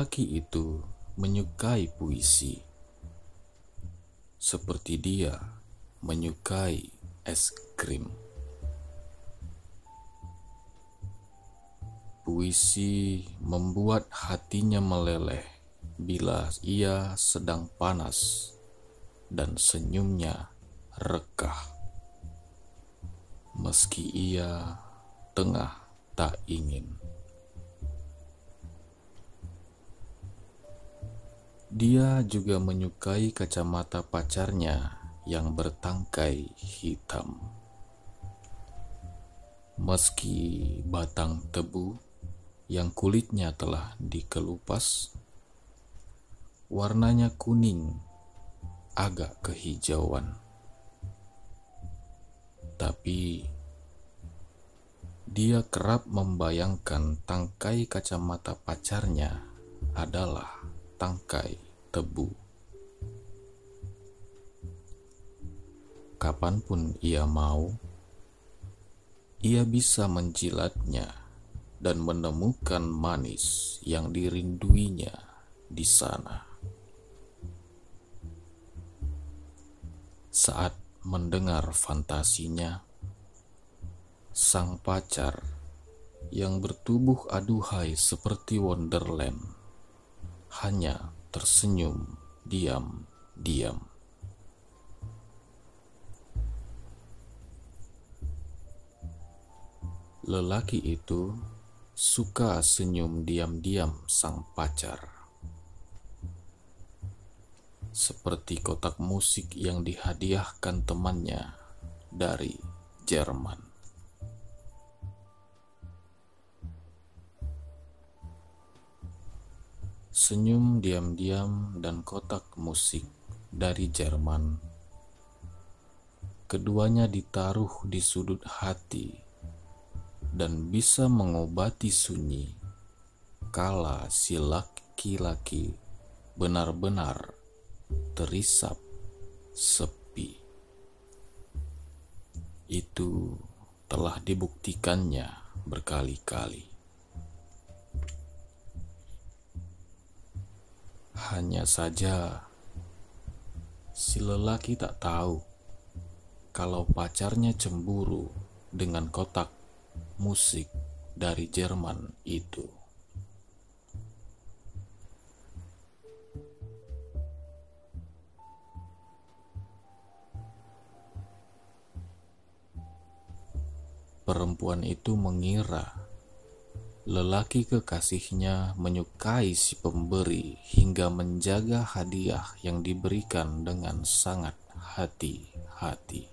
Lelaki itu menyukai puisi, seperti dia menyukai es krim. Puisi membuat hatinya meleleh bila ia sedang panas dan senyumnya rekah. Meski ia tengah tak ingin. Dia juga menyukai kacamata pacarnya yang bertangkai hitam. Meski batang tebu yang kulitnya telah dikelupas, warnanya kuning agak kehijauan. Tapi dia kerap membayangkan tangkai kacamata pacarnya adalah tangkai tebu. Kapan pun ia mau, ia bisa menjilatnya dan menemukan manis yang dirinduinya di sana. Saat mendengar fantasinya, sang pacar yang bertubuh aduhai seperti Wonderland hanya tersenyum diam-diam. Lelaki itu suka senyum diam-diam sang pacar. Seperti kotak musik yang dihadiahkan temannya dari Jerman. Senyum diam-diam dan kotak musik dari Jerman. Keduanya ditaruh di sudut hati dan bisa mengobati sunyi kala si laki-laki benar-benar terisap sepi. Itu telah dibuktikannya berkali-kali. Hanya saja, si lelaki tak tahu kalau pacarnya cemburu dengan kotak musik dari Jerman itu. Perempuan itu mengira Lelaki kekasihnya menyukai si pemberi hingga menjaga hadiah yang diberikan dengan sangat hati-hati.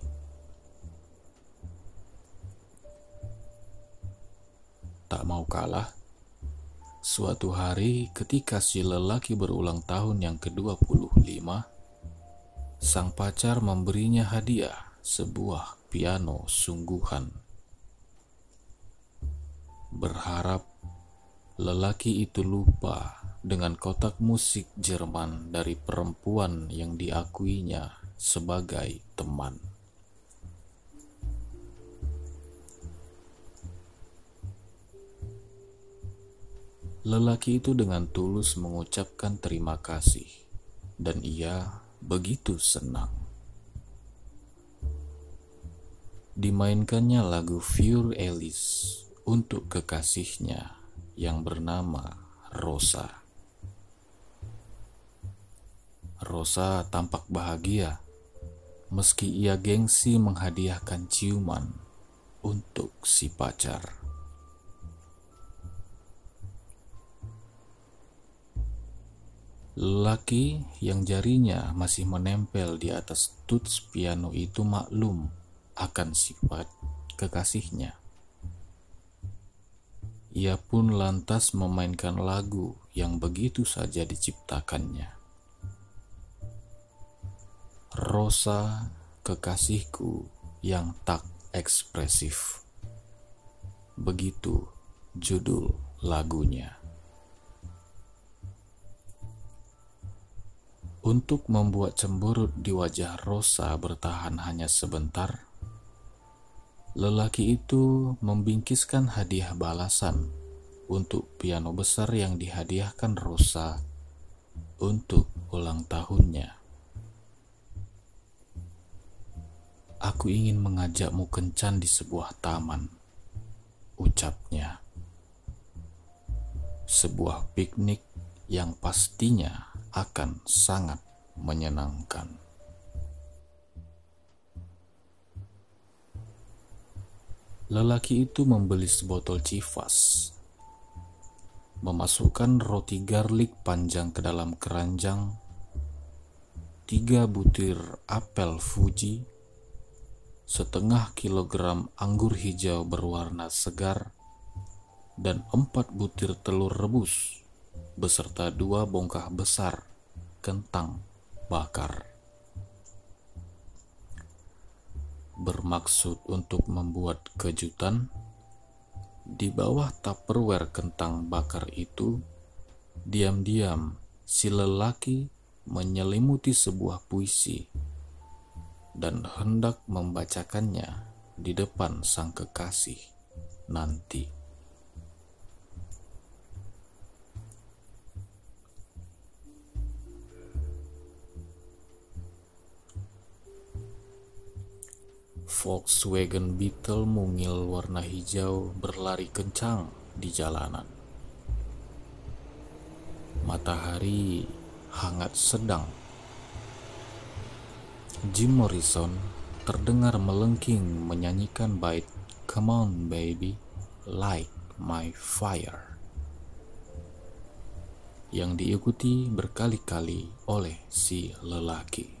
Tak mau kalah, suatu hari ketika si lelaki berulang tahun yang ke-25, sang pacar memberinya hadiah sebuah piano sungguhan berharap lelaki itu lupa dengan kotak musik Jerman dari perempuan yang diakuinya sebagai teman. Lelaki itu dengan tulus mengucapkan terima kasih, dan ia begitu senang. Dimainkannya lagu Fure Alice untuk kekasihnya yang bernama Rosa. Rosa tampak bahagia meski ia gengsi menghadiahkan ciuman untuk si pacar. Lelaki yang jarinya masih menempel di atas tuts piano itu maklum akan sifat kekasihnya. Ia pun lantas memainkan lagu yang begitu saja diciptakannya. Rosa, kekasihku yang tak ekspresif. Begitu judul lagunya. Untuk membuat cemburut di wajah Rosa bertahan hanya sebentar, Lelaki itu membingkiskan hadiah balasan untuk piano besar yang dihadiahkan Rosa untuk ulang tahunnya. Aku ingin mengajakmu kencan di sebuah taman, ucapnya. Sebuah piknik yang pastinya akan sangat menyenangkan. Lelaki itu membeli sebotol civas, memasukkan roti garlic panjang ke dalam keranjang, tiga butir apel Fuji, setengah kilogram anggur hijau berwarna segar, dan empat butir telur rebus, beserta dua bongkah besar kentang bakar. Bermaksud untuk membuat kejutan. Di bawah tupperware kentang bakar itu, diam-diam si lelaki menyelimuti sebuah puisi dan hendak membacakannya di depan sang kekasih nanti. Volkswagen Beetle mungil warna hijau berlari kencang di jalanan. Matahari hangat sedang. Jim Morrison terdengar melengking menyanyikan bait Come on baby, light my fire yang diikuti berkali-kali oleh si lelaki.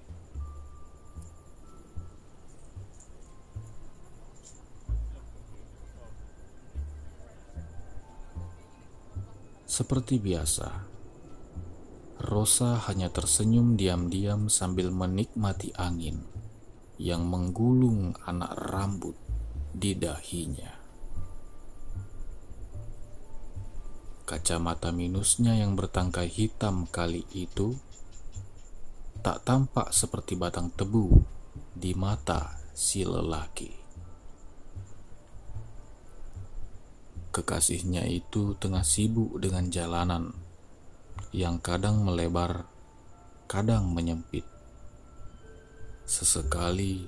Seperti biasa, Rosa hanya tersenyum diam-diam sambil menikmati angin yang menggulung anak rambut di dahinya. Kacamata minusnya yang bertangkai hitam kali itu tak tampak seperti batang tebu di mata si lelaki. Kekasihnya itu tengah sibuk dengan jalanan yang kadang melebar, kadang menyempit. Sesekali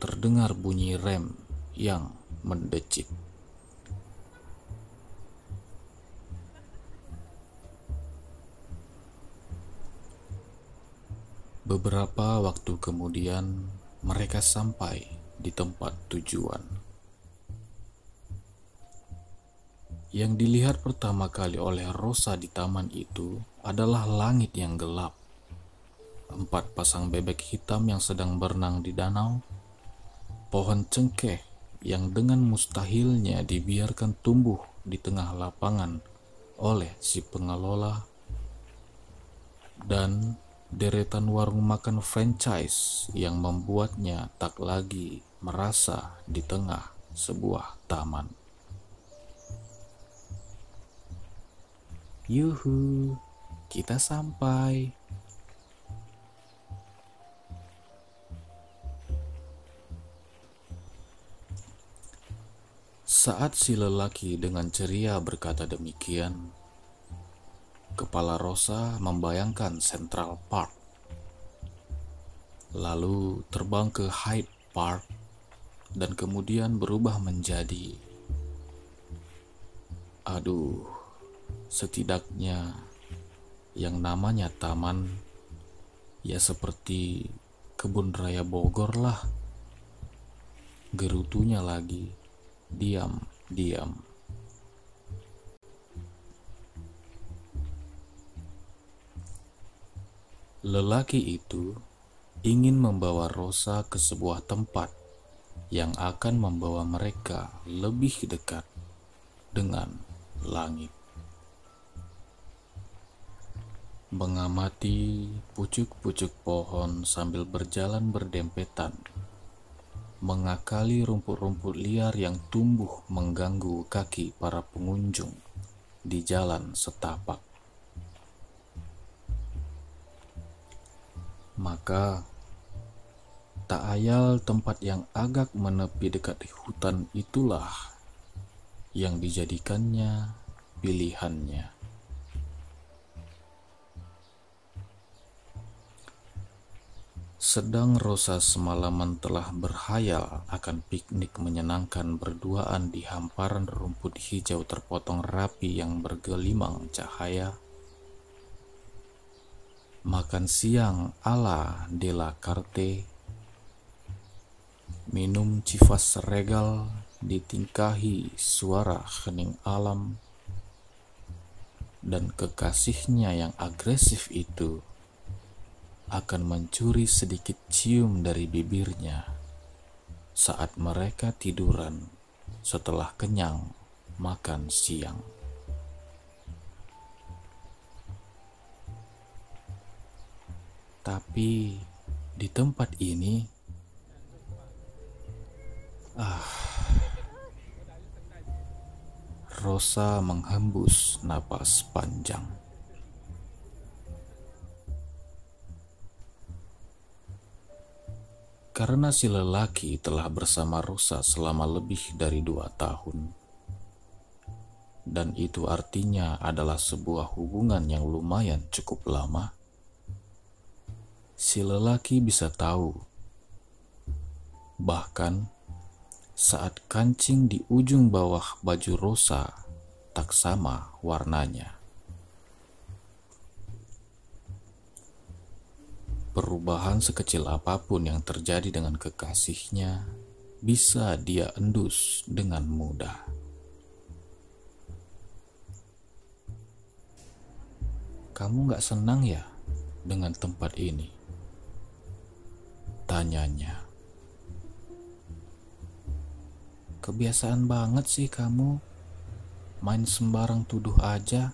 terdengar bunyi rem yang mendecit. Beberapa waktu kemudian, mereka sampai di tempat tujuan. Yang dilihat pertama kali oleh Rosa di taman itu adalah langit yang gelap. Empat pasang bebek hitam yang sedang berenang di danau, pohon cengkeh yang dengan mustahilnya dibiarkan tumbuh di tengah lapangan oleh si pengelola, dan deretan warung makan franchise yang membuatnya tak lagi merasa di tengah sebuah taman. Yuhu, kita sampai. Saat si lelaki dengan ceria berkata demikian, kepala Rosa membayangkan Central Park. Lalu terbang ke Hyde Park dan kemudian berubah menjadi Aduh, setidaknya yang namanya taman ya seperti kebun raya Bogor lah. Gerutunya lagi diam diam. Lelaki itu ingin membawa Rosa ke sebuah tempat yang akan membawa mereka lebih dekat dengan langit mengamati pucuk-pucuk pohon sambil berjalan berdempetan, mengakali rumput-rumput liar yang tumbuh mengganggu kaki para pengunjung di jalan setapak. Maka, tak ayal tempat yang agak menepi dekat hutan itulah yang dijadikannya pilihannya. Sedang Rosa semalaman telah berhayal akan piknik menyenangkan berduaan di hamparan rumput hijau terpotong rapi yang bergelimang cahaya. Makan siang ala de la carte. Minum civas regal ditingkahi suara hening alam. Dan kekasihnya yang agresif itu akan mencuri sedikit cium dari bibirnya saat mereka tiduran setelah kenyang makan siang. Tapi di tempat ini, ah, Rosa menghembus napas panjang. Karena si lelaki telah bersama Rosa selama lebih dari dua tahun. Dan itu artinya adalah sebuah hubungan yang lumayan cukup lama. Si lelaki bisa tahu. Bahkan saat kancing di ujung bawah baju Rosa tak sama warnanya. Perubahan sekecil apa pun yang terjadi dengan kekasihnya bisa dia endus dengan mudah. Kamu gak senang ya dengan tempat ini? Tanyanya. Kebiasaan banget sih kamu main sembarang tuduh aja.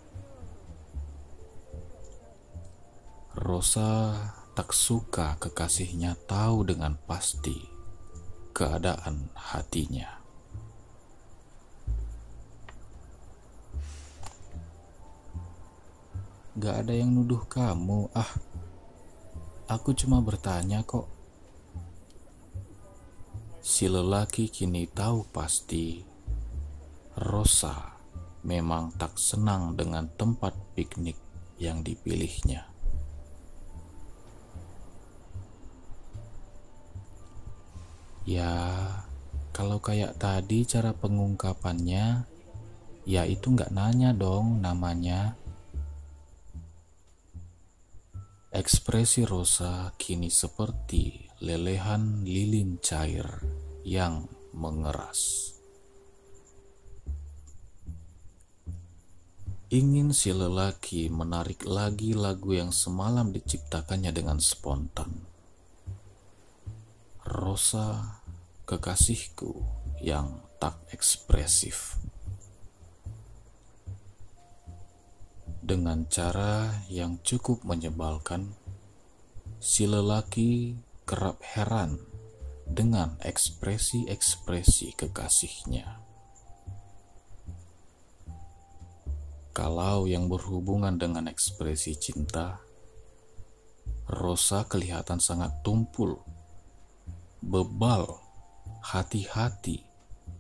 Rosa tak suka kekasihnya tahu dengan pasti keadaan hatinya. Gak ada yang nuduh kamu, ah. Aku cuma bertanya kok. Si lelaki kini tahu pasti Rosa memang tak senang dengan tempat piknik yang dipilihnya. Ya, kalau kayak tadi cara pengungkapannya, ya itu nggak nanya dong namanya. Ekspresi Rosa kini seperti lelehan lilin cair yang mengeras. Ingin si lelaki menarik lagi lagu yang semalam diciptakannya dengan spontan. Rosa, kekasihku yang tak ekspresif. Dengan cara yang cukup menyebalkan, si lelaki kerap heran dengan ekspresi-ekspresi kekasihnya. Kalau yang berhubungan dengan ekspresi cinta, Rosa kelihatan sangat tumpul bebal, hati-hati,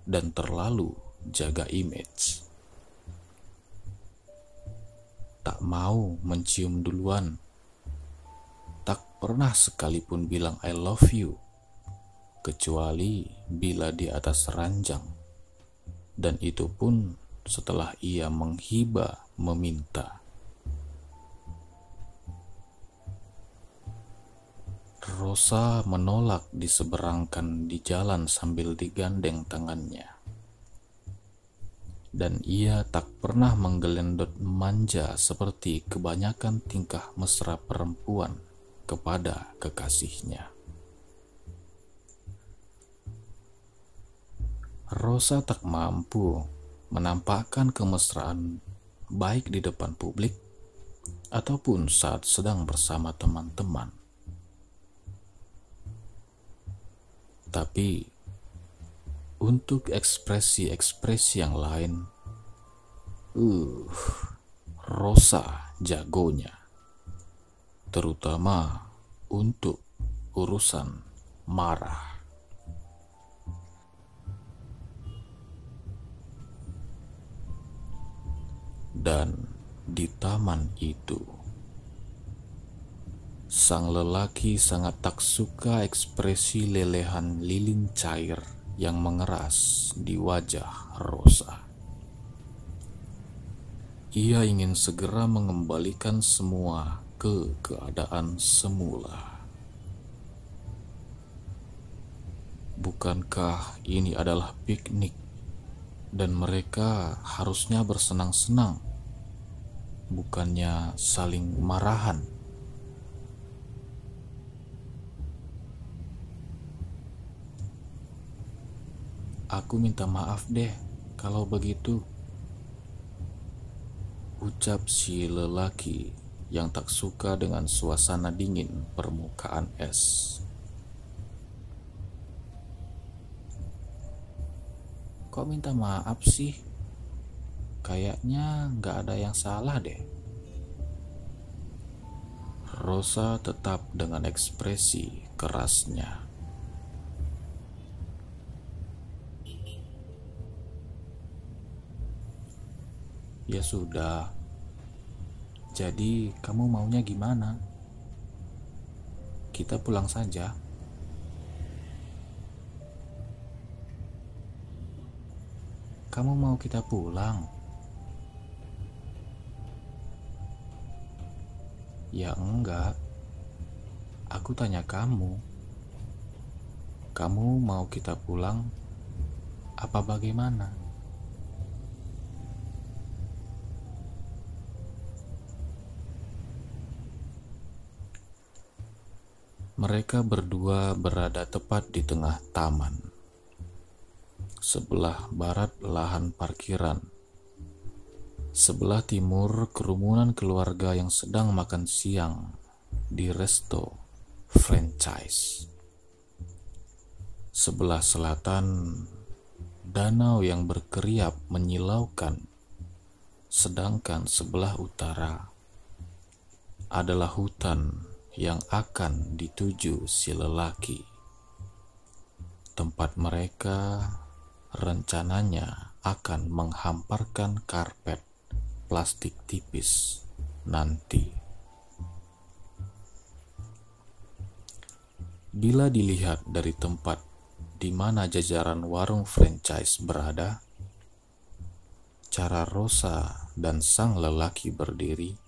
dan terlalu jaga image. Tak mau mencium duluan, tak pernah sekalipun bilang "I love you", kecuali bila di atas ranjang, dan itu pun setelah ia menghiba meminta. Rosa menolak diseberangkan di jalan sambil digandeng tangannya. Dan ia tak pernah menggelendot manja seperti kebanyakan tingkah mesra perempuan kepada kekasihnya. Rosa tak mampu menampakkan kemesraan baik di depan publik ataupun saat sedang bersama teman-teman. Tapi untuk ekspresi-ekspresi yang lain, uh, Rosa jagonya. Terutama untuk urusan marah. Dan di taman itu, sang lelaki sangat tak suka ekspresi lelehan lilin cair yang mengeras di wajah Rosa. Ia ingin segera mengembalikan semua ke keadaan semula. Bukankah ini adalah piknik dan mereka harusnya bersenang-senang? bukannya saling marahan. Aku minta maaf deh kalau begitu. Ucap si lelaki yang tak suka dengan suasana dingin permukaan es. Kok minta maaf sih? Kayaknya nggak ada yang salah deh. Rosa tetap dengan ekspresi kerasnya. Ya sudah. Jadi, kamu maunya gimana? Kita pulang saja. Kamu mau kita pulang? Ya enggak. Aku tanya kamu. Kamu mau kita pulang apa bagaimana? Mereka berdua berada tepat di tengah taman, sebelah barat lahan parkiran. Sebelah timur, kerumunan keluarga yang sedang makan siang di resto franchise. Sebelah selatan, danau yang berkeriap menyilaukan, sedangkan sebelah utara adalah hutan yang akan dituju si lelaki. Tempat mereka rencananya akan menghamparkan karpet plastik tipis nanti. Bila dilihat dari tempat di mana jajaran warung franchise berada, cara Rosa dan sang lelaki berdiri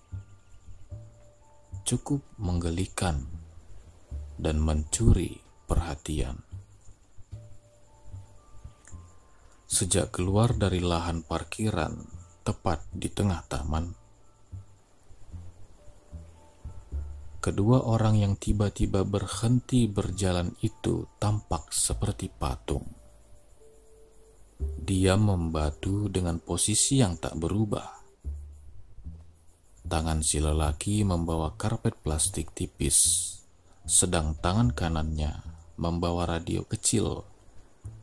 cukup menggelikan dan mencuri perhatian. Sejak keluar dari lahan parkiran tepat di tengah taman. Kedua orang yang tiba-tiba berhenti berjalan itu tampak seperti patung. Dia membatu dengan posisi yang tak berubah. Tangan si lelaki membawa karpet plastik tipis, sedang tangan kanannya membawa radio kecil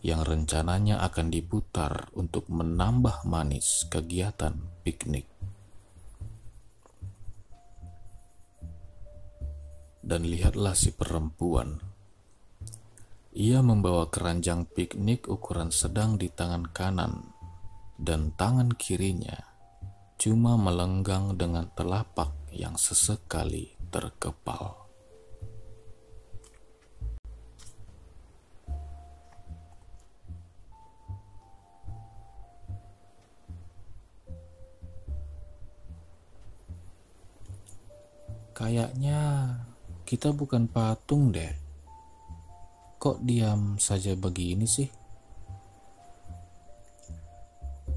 yang rencananya akan diputar untuk menambah manis kegiatan piknik. Dan lihatlah si perempuan. Ia membawa keranjang piknik ukuran sedang di tangan kanan dan tangan kirinya cuma melenggang dengan telapak yang sesekali terkepal. Kayaknya kita bukan patung deh. Kok diam saja begini sih?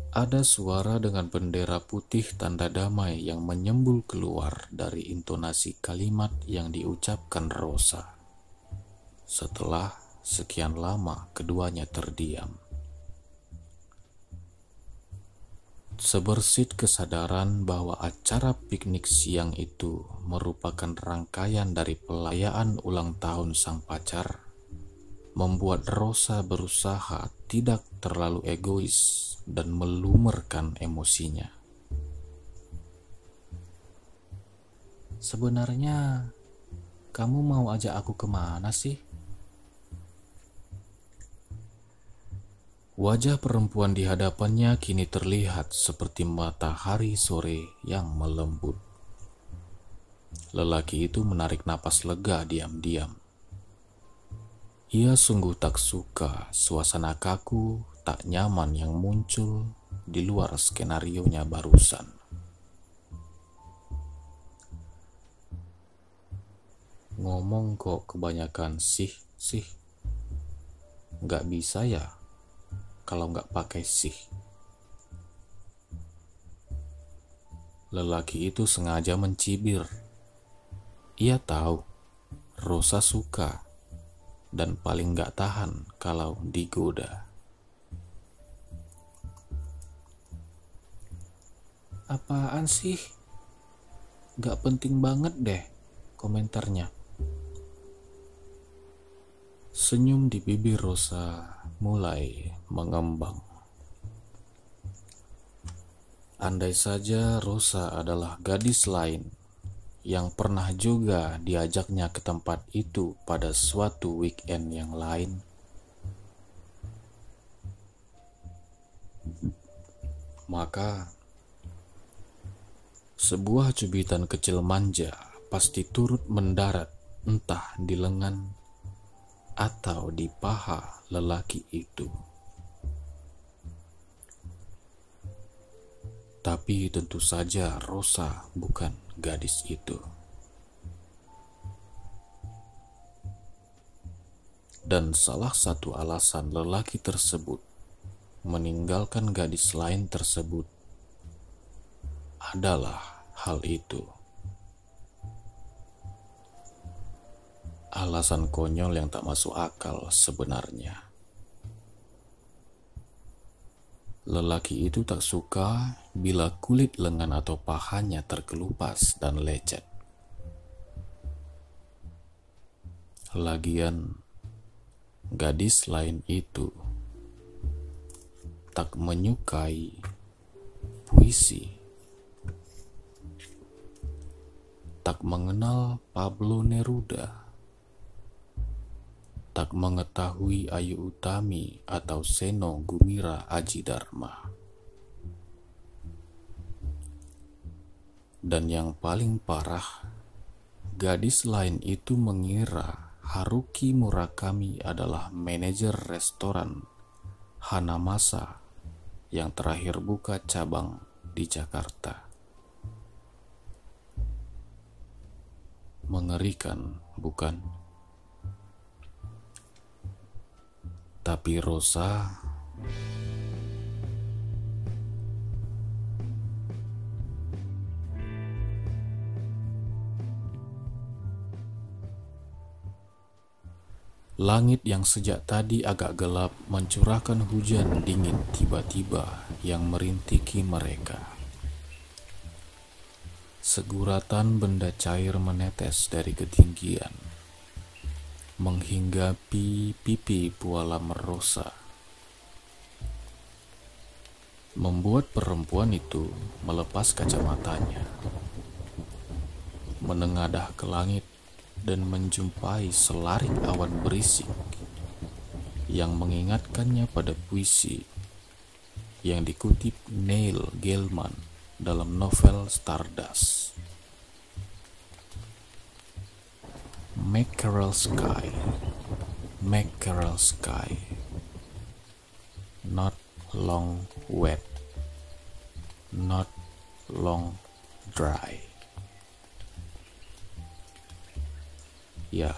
Ada suara dengan bendera putih tanda damai yang menyembul keluar dari intonasi kalimat yang diucapkan Rosa. Setelah sekian lama keduanya terdiam. Sebersit kesadaran bahwa acara piknik siang itu merupakan rangkaian dari pelayaan ulang tahun sang pacar, membuat Rosa berusaha tidak terlalu egois dan melumerkan emosinya. Sebenarnya, kamu mau ajak aku ke mana sih? Wajah perempuan di hadapannya kini terlihat seperti matahari sore yang melembut. Lelaki itu menarik napas lega diam-diam. Ia sungguh tak suka suasana kaku, tak nyaman yang muncul di luar skenario-nya barusan. Ngomong kok kebanyakan sih, sih. Nggak bisa ya? kalau nggak pakai sih. Lelaki itu sengaja mencibir. Ia tahu Rosa suka dan paling nggak tahan kalau digoda. Apaan sih? Gak penting banget deh komentarnya. Senyum di bibir Rosa mulai mengembang. Andai saja Rosa adalah gadis lain yang pernah juga diajaknya ke tempat itu pada suatu weekend yang lain, maka sebuah cubitan kecil manja pasti turut mendarat entah di lengan atau di paha lelaki itu. Tapi tentu saja Rosa bukan gadis itu. Dan salah satu alasan lelaki tersebut meninggalkan gadis lain tersebut adalah hal itu. Alasan konyol yang tak masuk akal sebenarnya. Lelaki itu tak suka bila kulit lengan atau pahanya terkelupas dan lecet. Lagian, gadis lain itu tak menyukai puisi, tak mengenal Pablo Neruda tak mengetahui Ayu Utami atau Seno Gumira Aji Dharma. Dan yang paling parah, gadis lain itu mengira Haruki Murakami adalah manajer restoran Hanamasa yang terakhir buka cabang di Jakarta. Mengerikan, bukan? Tapi Rosa Langit yang sejak tadi agak gelap mencurahkan hujan dingin tiba-tiba yang merintiki mereka. Seguratan benda cair menetes dari ketinggian menghinggapi pipi Puala Merosa. Membuat perempuan itu melepas kacamatanya, menengadah ke langit dan menjumpai selarik awan berisik yang mengingatkannya pada puisi yang dikutip Neil Gaiman dalam novel Stardust. Mackerel sky, mackerel sky, not long wet, not long dry. Ya,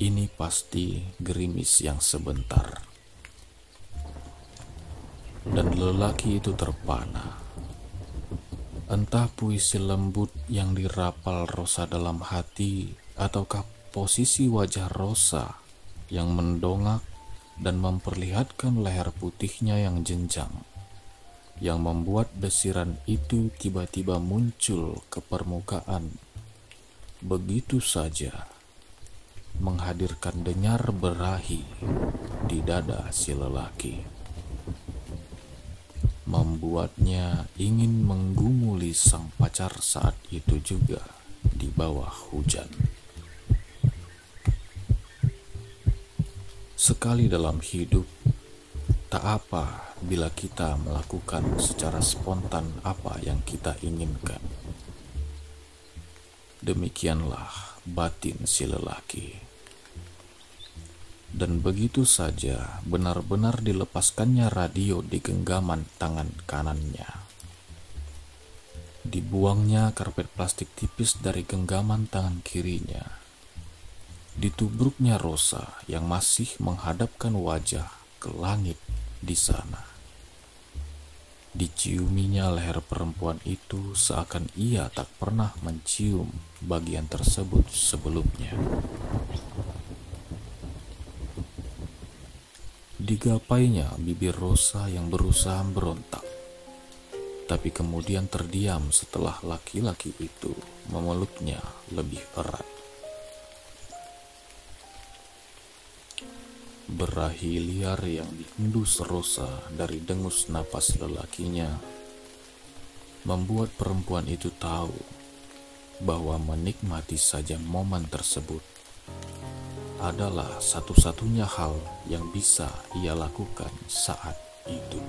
ini pasti gerimis yang sebentar. Dan lelaki itu terpana. Entah puisi lembut yang dirapal Rosa dalam hati ataukah posisi wajah Rosa yang mendongak dan memperlihatkan leher putihnya yang jenjang, yang membuat desiran itu tiba-tiba muncul ke permukaan. Begitu saja, menghadirkan denyar berahi di dada si lelaki, membuatnya ingin menggumuli sang pacar saat itu juga di bawah hujan. Sekali dalam hidup, Tak apa bila kita melakukan secara spontan apa yang kita inginkan. Demikianlah batin si lelaki. Dan begitu saja benar-benar dilepaskannya radio di genggaman tangan kanannya. Dibuangnya karpet plastik tipis dari genggaman tangan kirinya. Ditubruknya Rosa yang masih menghadapkan wajah ke langit di sana. Diciuminya leher perempuan itu seakan ia tak pernah mencium bagian tersebut sebelumnya. Digapainya bibir Rosa yang berusaha berontak, tapi kemudian terdiam setelah laki-laki itu memeluknya lebih erat. Berahi liar yang dihembus Rosa dari dengus napas lelakinya membuat perempuan itu tahu bahwa menikmati saja momen tersebut adalah satu-satunya hal yang bisa ia lakukan saat itu.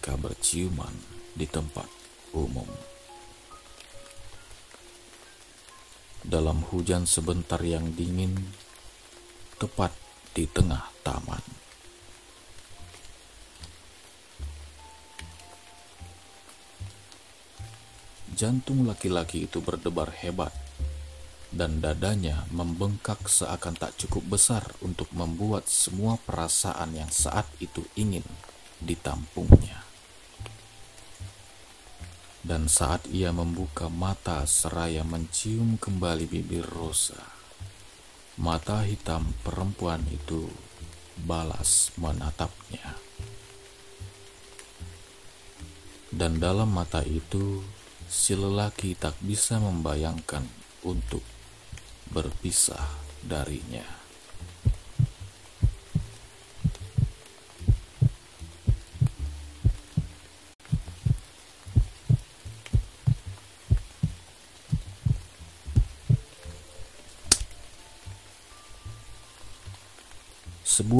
Mereka berciuman di tempat umum. Dalam hujan sebentar yang dingin, tepat di tengah taman. Jantung laki-laki itu berdebar hebat, dan dadanya membengkak seakan tak cukup besar untuk membuat semua perasaan yang saat itu ingin ditampungnya. Dan saat ia membuka mata seraya mencium kembali bibir Rosa, mata hitam perempuan itu balas menatapnya. Dan dalam mata itu, si lelaki tak bisa membayangkan untuk berpisah darinya.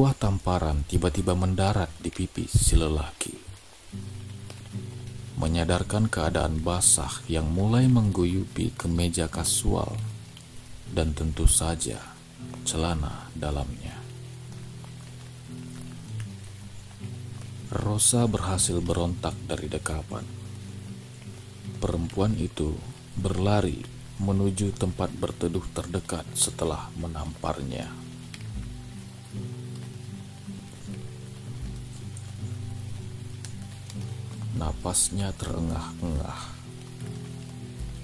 Sebuah tamparan tiba-tiba mendarat di pipi si lelaki. Menyadarkan keadaan basah yang mulai mengguyupi kemeja kasual dan tentu saja celana dalamnya. Rosa berhasil berontak dari dekapan. Perempuan itu berlari menuju tempat berteduh terdekat setelah menamparnya. Napasnya terengah-engah.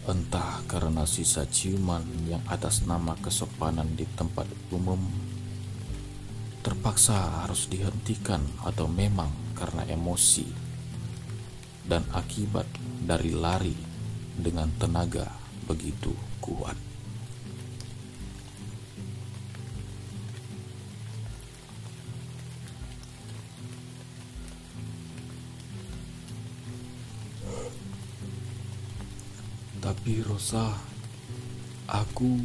Entah karena sisa ciuman yang atas nama kesopanan di tempat umum terpaksa harus dihentikan atau memang karena emosi dan akibat dari lari dengan tenaga begitu kuat. Tapi Rosa, aku...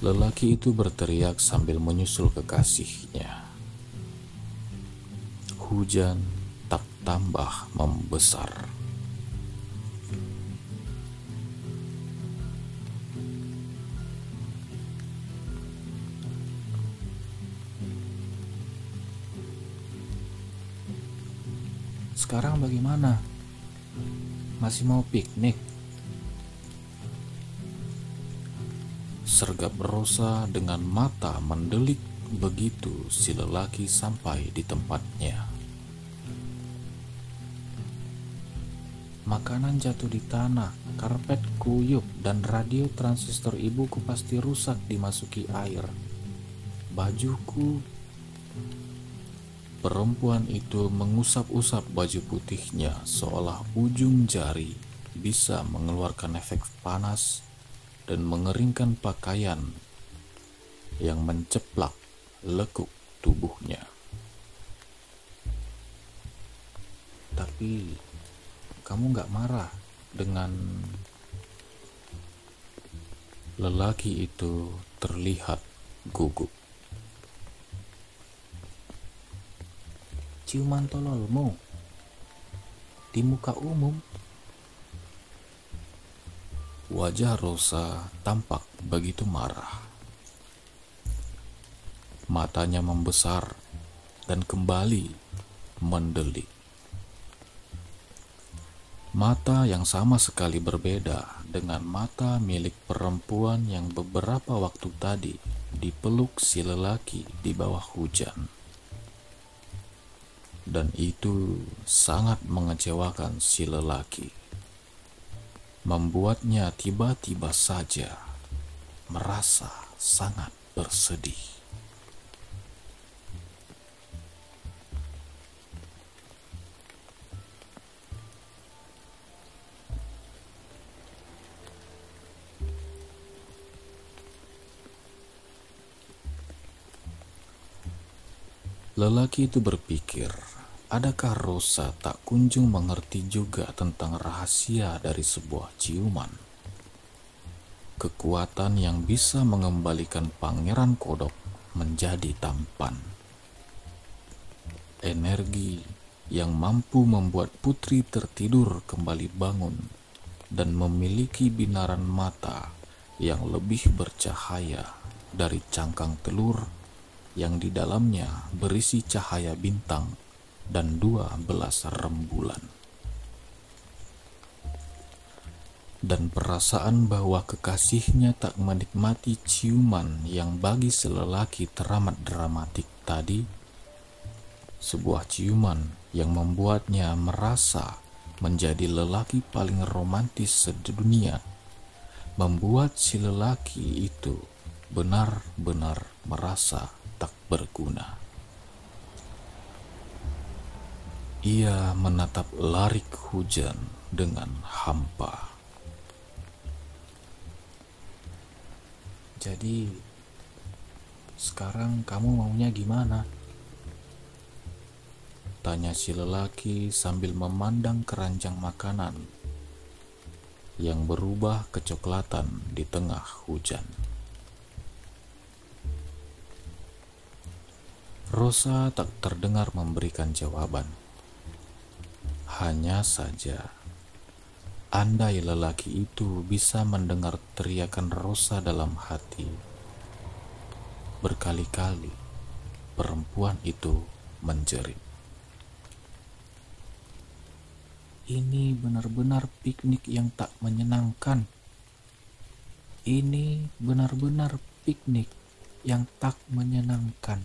Lelaki itu berteriak sambil menyusul kekasihnya. Hujan tak tambah membesar. Sekarang bagaimana? Masih mau piknik? Sergap Rosa dengan mata mendelik begitu si lelaki sampai di tempatnya. Makanan jatuh di tanah, karpet kuyup, dan radio transistor ibuku pasti rusak dimasuki air. Bajuku Perempuan itu mengusap-usap baju putihnya seolah ujung jari bisa mengeluarkan efek panas dan mengeringkan pakaian yang menceplak lekuk tubuhnya. Tapi kamu gak marah dengan lelaki itu terlihat gugup. Ciuman tololmu di muka umum. Wajah Rosa tampak begitu marah. Matanya membesar dan kembali mendelik. Mata yang sama sekali berbeda dengan mata milik perempuan yang beberapa waktu tadi dipeluk si lelaki di bawah hujan dan itu sangat mengecewakan si lelaki. Membuatnya tiba-tiba saja merasa sangat bersedih. Lelaki itu berpikir, adakah Rosa tak kunjung mengerti juga tentang rahasia dari sebuah ciuman? Kekuatan yang bisa mengembalikan pangeran kodok menjadi tampan. Energi yang mampu membuat putri tertidur kembali bangun dan memiliki binaran mata yang lebih bercahaya dari cangkang telur yang di dalamnya berisi cahaya bintang dan dua belas rembulan. Dan perasaan bahwa kekasihnya tak menikmati ciuman yang bagi selelaki teramat dramatik tadi, sebuah ciuman yang membuatnya merasa menjadi lelaki paling romantis sedunia, membuat si lelaki itu benar-benar merasa tak berguna. Ia menatap larik hujan dengan hampa. Jadi, sekarang kamu maunya gimana? Tanya si lelaki sambil memandang keranjang makanan yang berubah kecoklatan di tengah hujan. Rosa tak terdengar memberikan jawaban. Hanya saja, andai lelaki itu bisa mendengar teriakan Rosa dalam hati. Berkali-kali perempuan itu menjerit. Ini benar-benar piknik yang tak menyenangkan. Ini benar-benar piknik yang tak menyenangkan.